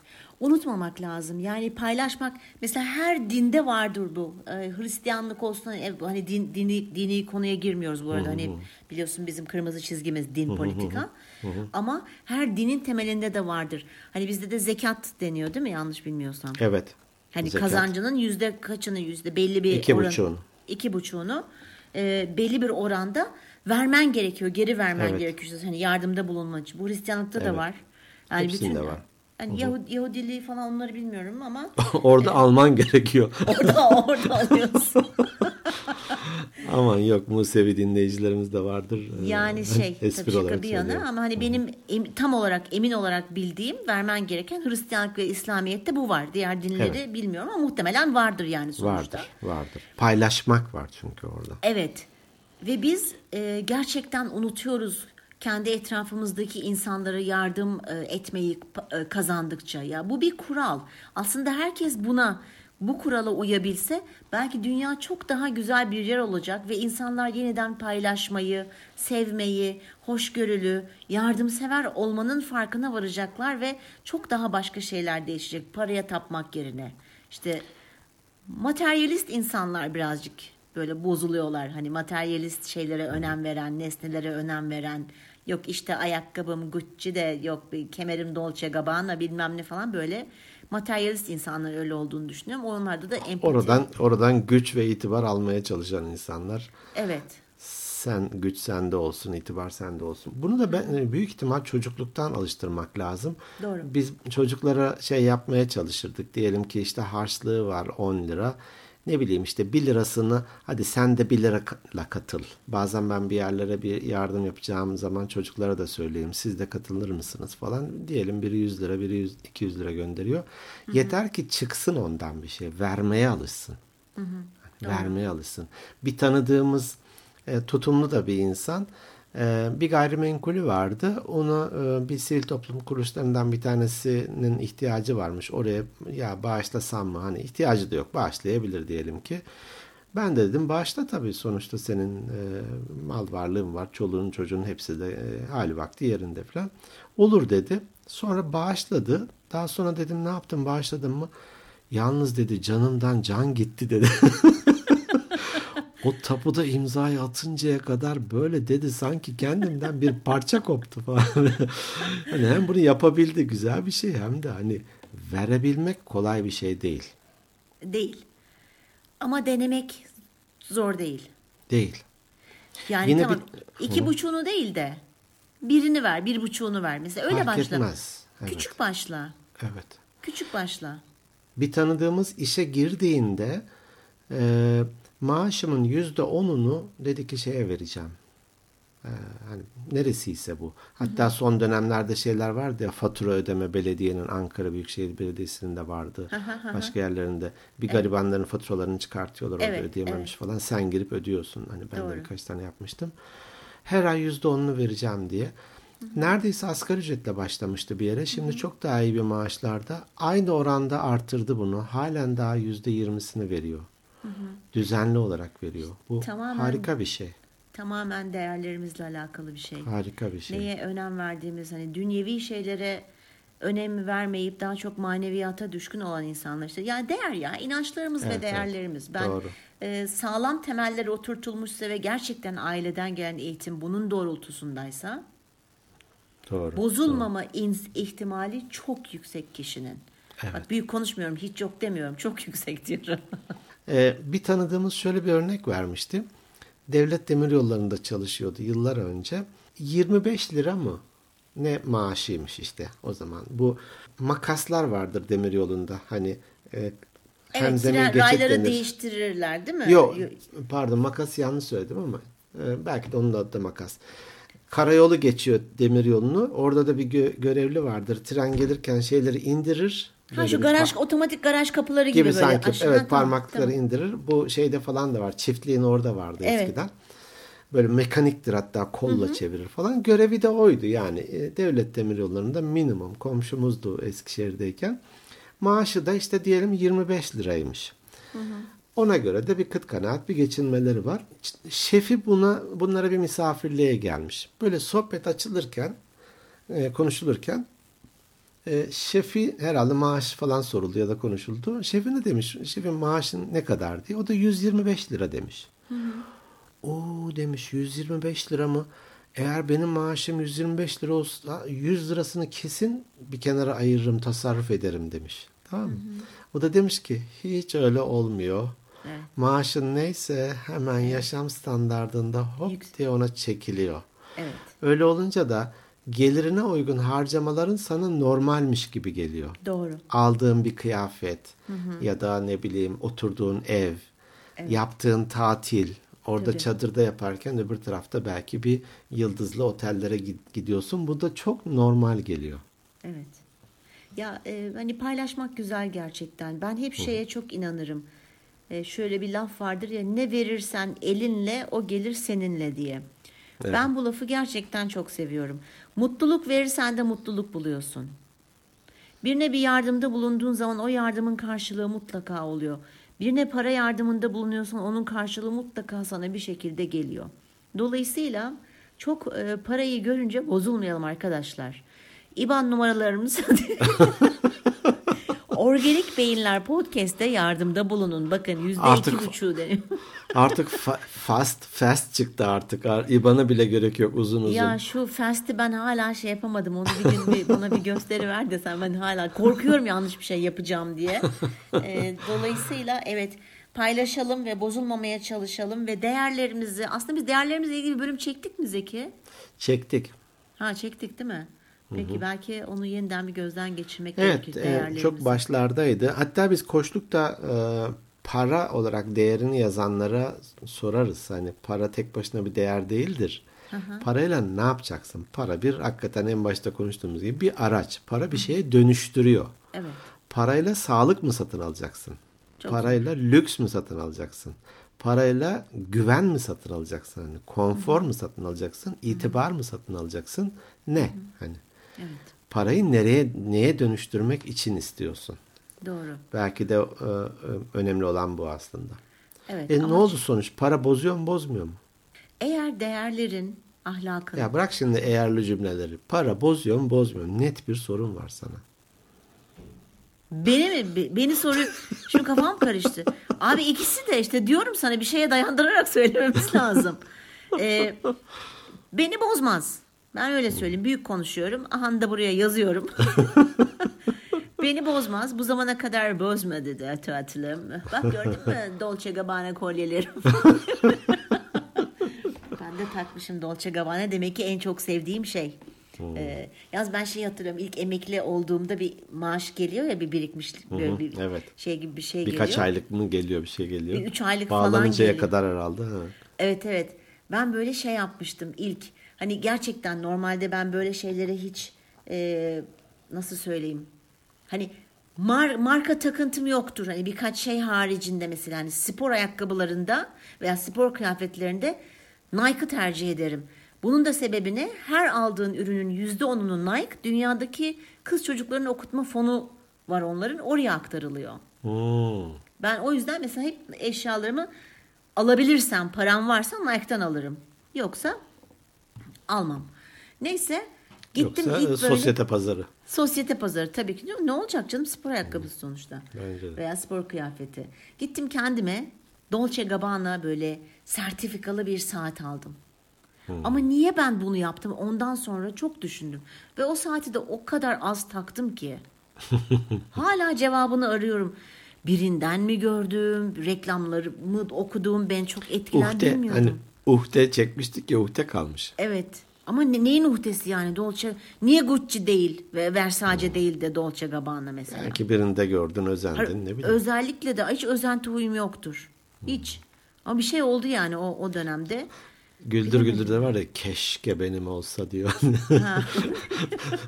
Unutmamak lazım. Yani paylaşmak mesela her dinde vardır bu. Ee, Hristiyanlık olsun hani, hani din, dini, dini konuya girmiyoruz bu arada. Hani biliyorsun bizim kırmızı çizgimiz din politika. Ama her dinin temelinde de vardır. Hani bizde de zekat deniyor değil mi yanlış bilmiyorsam? Evet. Hani Zekat. kazancının yüzde kaçını yüzde belli bir İki oran- buçuğunu. iki buçuğunu e, belli bir oranda vermen gerekiyor. Geri vermen Evet. gerekiyor. Hani yardımda bulunmak için. Bu Hristiyanlıkta da Evet. var. Yani Hepsinde var. Hani Yahudi, Yahudiliği falan onları bilmiyorum ama Orada alman gerekiyor. orada orada alıyorsun. Aman yok Musevi dinleyicilerimiz de vardır. Ee, Yani şey espri tabii şaka bir yana söylüyorum. ama hani benim em- tam olarak emin olarak bildiğim vermen gereken Hristiyanlık ve İslamiyet'te bu var. Diğer dinleri bilmiyorum ama muhtemelen vardır yani sonuçta. Vardır, vardır. Paylaşmak var çünkü orada. Evet. Ve biz e, gerçekten unutuyoruz kendi etrafımızdaki insanlara yardım e, etmeyi e, kazandıkça. Ya bu bir kural. Aslında herkes buna bu kurala uyabilse belki dünya çok daha güzel bir yer olacak ve insanlar yeniden paylaşmayı, sevmeyi, hoşgörülü, yardımsever olmanın farkına varacaklar ve çok daha başka şeyler değişecek. Paraya tapmak yerine. İşte materyalist insanlar birazcık böyle bozuluyorlar. Hani materyalist şeylere önem veren, nesnelere önem veren, yok işte ayakkabım Gucci de yok bir kemerim Dolce Gabbana bilmem ne falan böyle materyalist insanlar öyle olduğunu düşünüyorum. Onlarda da empati. Oradan oradan güç ve itibar almaya çalışan insanlar. Evet. Sen güç sende olsun, itibar sende olsun. Bunu da ben büyük ihtimal çocukluktan alıştırmak lazım. Doğru. Biz çocuklara şey yapmaya çalışırdık. Diyelim ki işte harçlığı var 10 lira. Ne bileyim işte 1 lirasını hadi sen de 1 lirayla katıl. Bazen ben bir yerlere bir yardım yapacağım zaman çocuklara da söyleyeyim. Siz de katılır mısınız falan. Diyelim biri 100 lira, biri 100, 200 lira gönderiyor. Yeter ki çıksın ondan bir şey. Vermeye alışsın. Vermeye alışsın. Bir tanıdığımız e, tutumlu da bir insan. E, bir gayrimenkulü vardı. Onu e, bir sivil toplum kuruluşlarından bir tanesinin ihtiyacı varmış. Oraya ya bağışlasam mı? Hani ihtiyacı da yok. Bağışlayabilir diyelim ki. Ben de dedim bağışla tabii sonuçta senin e, mal varlığın var. Çoluğun çocuğun hepsi de e, hali vakti yerinde falan. Olur dedi. Sonra bağışladı. Daha sonra dedim ne yaptın bağışladın mı? Yalnız dedi canımdan can gitti dedi. o tapuda imzayı atıncaya kadar böyle dedi sanki kendimden bir parça koptu falan. hani hem bunu yapabildi güzel bir şey hem de hani verebilmek kolay bir şey değil. Değil. Ama denemek zor değil. Değil. Yani Yine tamam bir- iki Hı. buçuğunu değil de birini ver, bir buçuğunu ver. Mesela öyle Fark başla. etmez. Evet. Küçük başla. Evet. Küçük başla. Bir tanıdığımız işe girdiğinde e, maaşımın yüzde onunu dedi ki şeye vereceğim. E, hani neresiyse bu. Hatta son dönemlerde şeyler vardı ya fatura ödeme belediyenin Ankara Büyükşehir Belediyesi'nin de vardı. Başka yerlerinde bir garibanların faturalarını çıkartıyorlar orada Evet, ödeyememiş falan. Sen girip ödüyorsun. Hani ben Doğru. de birkaç tane yapmıştım. Her ay yüzde onunu vereceğim diye. Neredeyse asgari ücretle başlamıştı bir yere. Şimdi çok daha iyi bir maaşlarda. Aynı oranda artırdı bunu. Halen daha yüzde yirmisini veriyor. Düzenli olarak veriyor. Bu Tamamen- harika bir şey. Tamamen değerlerimizle alakalı bir şey. Harika bir şey. Neye önem verdiğimiz hani dünyevi şeylere önem vermeyip daha çok maneviyata düşkün olan insanlar işte yani değer ya inançlarımız Evet, ve evet. değerlerimiz. Ben Doğru. e, sağlam temeller oturtulmuşsa ve gerçekten aileden gelen eğitim bunun doğrultusundaysa Doğru. bozulmama ins- ihtimali çok yüksek kişinin. Evet. Bak büyük konuşmuyorum, hiç yok demiyorum. Çok yüksek diyorum. Ee, bir tanıdığımız şöyle bir örnek vermişti. Devlet demiryollarında çalışıyordu yıllar önce. 25 lira mı? Ne maaşıymış işte o zaman. Bu makaslar vardır demiryolunda. Hani e, hem evet, tren- geçit rayları denir. değiştirirler değil mi? Yok pardon makas yanlış söyledim ama e, belki de onun adı da makas. Karayolu geçiyor demiryolunu. Orada da bir gö- görevli vardır. Tren gelirken şeyleri indirir. Ha şu garaj pa- otomatik garaj kapıları gibi, gibi böyle. sanki aşağı- evet tamam, parmakları tamam. indirir. Bu şeyde falan da var. Çiftliğin orada vardı Evet. eskiden. Böyle mekaniktir hatta kolla çevirir falan. Görevi de oydu yani. E, devlet demiryollarında minimum komşumuzdu Eskişehir'deyken. Maaşı da işte diyelim 25 liraymış. Ona göre de bir kıt kanaat bir geçinmeleri var. Şefi buna bunlara bir misafirliğe gelmiş. Böyle sohbet açılırken e, konuşulurken e, şefi herhalde maaş falan soruldu ya da konuşuldu. Şefi ne demiş? Şefin maaşın ne kadar diye. O da 125 lira demiş. Hı hı. Oo demiş 125 lira mı? Eğer benim maaşım 125 lira olsa 100 lirasını kesin bir kenara ayırırım, tasarruf ederim demiş. Tamam mı? Hı hı. O da demiş ki hiç öyle olmuyor. Evet. Maaşın neyse hemen yaşam standartında hop diye ona çekiliyor. Evet. Öyle olunca da gelirine uygun harcamaların sana normalmiş gibi geliyor. Doğru. Aldığın bir kıyafet hı hı. ya da ne bileyim oturduğun ev, evet. yaptığın tatil, orada Tabii. çadırda yaparken öbür tarafta belki bir yıldızlı otellere gidiyorsun. Bu da çok normal geliyor. Evet. Ya e, hani paylaşmak güzel gerçekten. Ben hep şeye hı. çok inanırım. E, şöyle bir laf vardır ya ne verirsen elinle o gelir seninle diye. Evet. Ben bu lafı gerçekten çok seviyorum. Mutluluk verirsen de mutluluk buluyorsun. Birine bir yardımda bulunduğun zaman o yardımın karşılığı mutlaka oluyor. Birine para yardımında bulunuyorsan onun karşılığı mutlaka sana bir şekilde geliyor. Dolayısıyla çok e, parayı görünce bozulmayalım arkadaşlar. İban numaralarımız Organik Beyinler Podcast'te yardımda bulunun. Bakın yüzde iki buçuğu deniyor. artık fa- fast fast çıktı artık. İBAN'a bile gerek yok uzun uzun. Ya şu fast'i ben hala şey yapamadım. Onu bir gün bir, bana bir gösteri ver desen ben hala korkuyorum yanlış bir şey yapacağım diye. Ee, dolayısıyla evet paylaşalım ve bozulmamaya çalışalım ve değerlerimizi aslında biz değerlerimizle ilgili bir bölüm çektik mi Zeki? Çektik. Ha çektik değil mi? Peki Hı-hı. belki onu yeniden bir gözden geçirmek evet, gerekir. Evet, çok başlardaydı. Hatta biz koçlukta e, para olarak değerini yazanlara sorarız. Hani para tek başına bir değer değildir. Hı-hı. Parayla ne yapacaksın? Para bir hakikaten en başta konuştuğumuz gibi bir araç. Para bir şeye dönüştürüyor. Evet. Parayla sağlık mı satın alacaksın? Çok Parayla iyi. lüks mü satın alacaksın? Parayla güven mi satın alacaksın? Hani konfor Hı-hı. mu satın alacaksın? İtibar Hı-hı. mı satın alacaksın? Ne? Hı-hı. Hani Evet. Parayı nereye neye dönüştürmek için istiyorsun? Doğru. Belki de e, e, önemli olan bu aslında. Evet. E, ne oldu sonuç? Para bozuyor mu bozmuyor mu? Eğer değerlerin ahlakın. Ya bırak şimdi eğerli cümleleri. Para bozuyor mu bozmuyor mu? Net bir sorun var sana. Beni mi? Beni soruyor. Şimdi kafam karıştı. Abi ikisi de işte diyorum sana bir şeye dayandırarak söylememiz lazım. Ee, beni bozmaz. Ben öyle söyleyeyim. Büyük konuşuyorum. Aha da buraya yazıyorum. Beni bozmaz. Bu zamana kadar bozmadı da tatlım. Bak gördün mü Dolce Gabbana kolyelerim. ben de takmışım Dolce Gabbana. Demek ki en çok sevdiğim şey. Hmm. Ee, yalnız ben şey hatırlıyorum. İlk emekli olduğumda bir maaş geliyor ya bir birikmiş böyle bir evet. şey gibi bir şey Birkaç geliyor. Birkaç aylık mı geliyor bir şey geliyor. Bir üç aylık falan geliyor. Bağlanıncaya kadar herhalde. Ha. Evet evet. Ben böyle şey yapmıştım ilk Hani gerçekten normalde ben böyle şeylere hiç e, nasıl söyleyeyim? Hani mar, marka takıntım yoktur. Hani birkaç şey haricinde mesela hani spor ayakkabılarında veya spor kıyafetlerinde Nike'ı tercih ederim. Bunun da sebebi ne? Her aldığın ürünün yüzde onunu Nike, dünyadaki kız çocuklarının okutma fonu var onların. Oraya aktarılıyor. Hmm. Ben o yüzden mesela hep eşyalarımı alabilirsem, param varsa Nike'dan alırım. Yoksa almam. Neyse gittim Yoksa ilk böyle. Sosyete pazarı. Sosyete pazarı tabii ki. Ne olacak canım spor ayakkabısı sonuçta. Bence de. Veya spor kıyafeti. Gittim kendime Dolce Gabbana böyle sertifikalı bir saat aldım. Hmm. Ama niye ben bunu yaptım ondan sonra çok düşündüm. Ve o saati de o kadar az taktım ki. Hala cevabını arıyorum. Birinden mi gördüm, reklamları mı okudum ben çok etkilendim. Uhde, hani uhde çekmiştik ya uhde kalmış. Evet. Ama ne, neyin uhdesi yani Dolce? Niye Gucci değil ve Versace hmm. değil de Dolce Gabbana mesela? Belki birinde gördün özendin ne bileyim. Özellikle de hiç özenti huyum yoktur. Hiç. Ama bir şey oldu yani o, o dönemde. Güldür güldür de var ya keşke benim olsa diyor.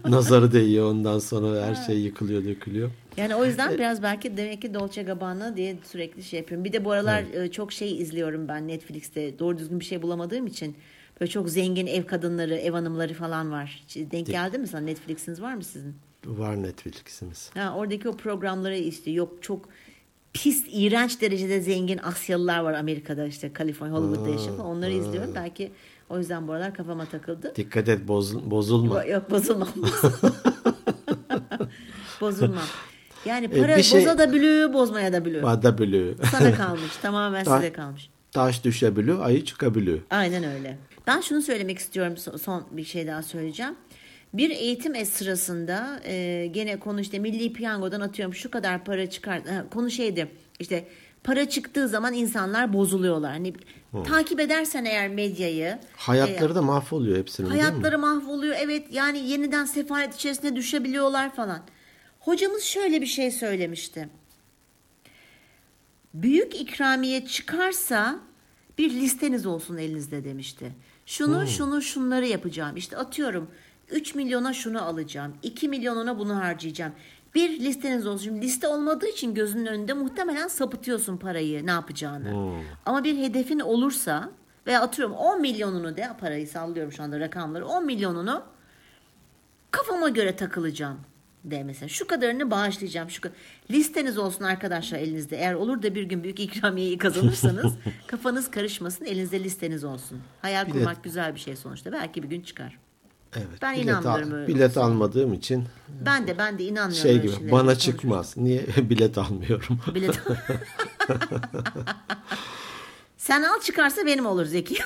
Nazarı değiyor ondan sonra her şey yıkılıyor dökülüyor. Yani o yüzden e, biraz belki demek ki Dolce Gabbana diye sürekli şey yapıyorum. Bir de bu aralar evet. çok şey izliyorum ben Netflix'te. Doğru düzgün bir şey bulamadığım için. Böyle çok zengin ev kadınları, ev hanımları falan var. Denk geldi mi sana? Netflix'iniz var mı sizin? Var Netflix'imiz. Ha, oradaki o programları işte yok çok pis, iğrenç derecede zengin Asyalılar var Amerika'da işte Kaliforniya, Hollywood'da yaşıyor. Onları izliyorum. Belki o yüzden bu aralar kafama takıldı. Dikkat et boz, bozulma. Yok bozulmam. bozulmam. Yani E, para bir şey- boza da bülü, bozmaya da bülü. Vada bülü. Sana kalmış. Tamamen Ta- size kalmış. Taş düşebilü, ayı çıkabiliyor. Aynen öyle. Ben şunu söylemek istiyorum. Son bir şey daha söyleyeceğim. Bir eğitim es sırasında e, gene konu işte milli piyangodan atıyorum şu kadar para çıkar. Ha, konu şeydi işte para çıktığı zaman insanlar bozuluyorlar. Hani takip edersen eğer medyayı Hayatları da mahvoluyor hepsinin? Hayatları mahvoluyor. Evet yani yeniden sefalet içerisine düşebiliyorlar falan. Hocamız şöyle bir şey söylemişti. Büyük ikramiye çıkarsa bir listeniz olsun elinizde demişti. Şunu şunu şunları yapacağım. İşte atıyorum 3 milyona şunu alacağım. 2 milyonuna bunu harcayacağım. Bir listeniz olsun. Şimdi liste olmadığı için gözünün önünde muhtemelen sapıtıyorsun parayı ne yapacağını. Ama bir hedefin olursa veya atıyorum 10 milyonunu de parayı sallıyorum şu anda rakamları 10 milyonunu kafama göre takılacağım de mesela. Şu kadarını bağışlayacağım. Şu kadar. Listeniz olsun arkadaşlar elinizde. Eğer olur da bir gün büyük ikramiyeyi kazanırsanız kafanız karışmasın. Elinizde listeniz olsun. Hayal Bir de- kurmak güzel bir şey sonuçta. Belki bir gün çıkar. Evet. Ben bilet, inanmıyorum al- bilet almadığım için Ben de ben de inanmıyorum. şey gibi bana çıkmaz. Niye bilet almıyorum? Bilet. Sen al çıkarsa benim olur Zeki.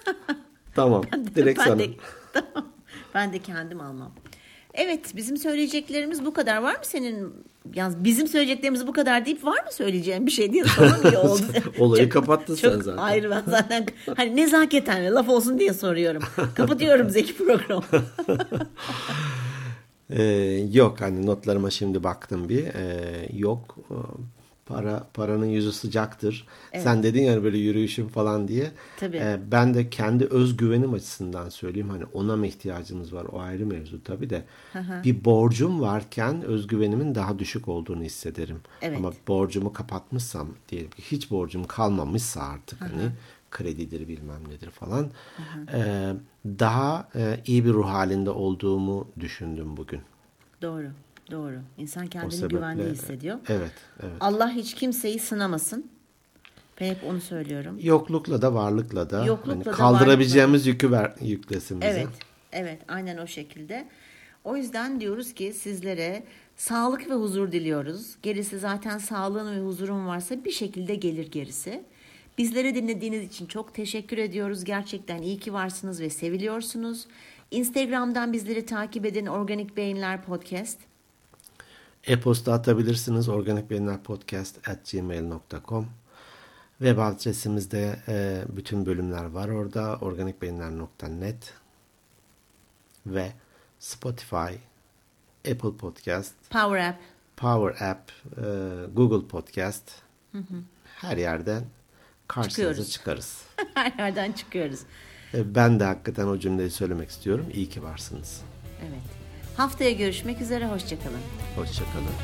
tamam. Direkt ben sana. de, Tamam. ben de kendim almam. Evet bizim söyleyeceklerimiz bu kadar. Var mı senin yalnız bizim söyleyeceklerimiz bu kadar deyip var mı söyleyeceğin bir şey diye sormam iyi oldu. Olayı kapattın sen zaten. Hayır ben zaten hani nezaketen laf olsun diye soruyorum. Kapatıyorum Zeki programı. Ee, yok hani notlarıma şimdi baktım bir. Ee, yok. Para paranın yüzü sıcaktır. Sen dedin ya böyle yürüyüşüm falan diye. Tabii. Ee, ben de kendi özgüvenim açısından söyleyeyim. Hani ona mı ihtiyacımız var? O ayrı mevzu tabii de. Bir borcum varken özgüvenimin daha düşük olduğunu hissederim. Evet. Ama borcumu kapatmışsam diyelim ki hiç borcum kalmamışsa artık hani kredidir bilmem nedir falan. ee, daha e, iyi bir ruh halinde olduğumu düşündüm bugün. Doğru. Doğru. İnsan kendini sebeple güvende hissediyor. Evet, evet. Allah hiç kimseyi sınamasın. Ben hep onu söylüyorum. Yoklukla da varlıkla da Yoklukla hani da kaldırabileceğimiz yükü ver, yüklesin bize. Evet, evet, aynen o şekilde. O yüzden diyoruz ki sizlere sağlık ve huzur diliyoruz. Gerisi zaten sağlığın ve huzurun varsa bir şekilde gelir gerisi. Bizleri dinlediğiniz için çok teşekkür ediyoruz. Gerçekten iyi ki varsınız ve seviliyorsunuz. Instagram'dan bizleri takip edin. Organik Beyinler Podcast. E-posta atabilirsiniz organikbeyinlerpodcast at gmail.com Web adresimizde e, bütün bölümler var orada organikbeyinler.net ve Spotify, Apple Podcast, Power App. Power App, e, Google Podcast her yerden karşınıza Çıkıyoruz. çıkarız. Her yerden çıkıyoruz. E, ben de hakikaten o cümleyi söylemek istiyorum. İyi ki varsınız. Evet. Haftaya görüşmek üzere. Hoşçakalın. Hoşçakalın.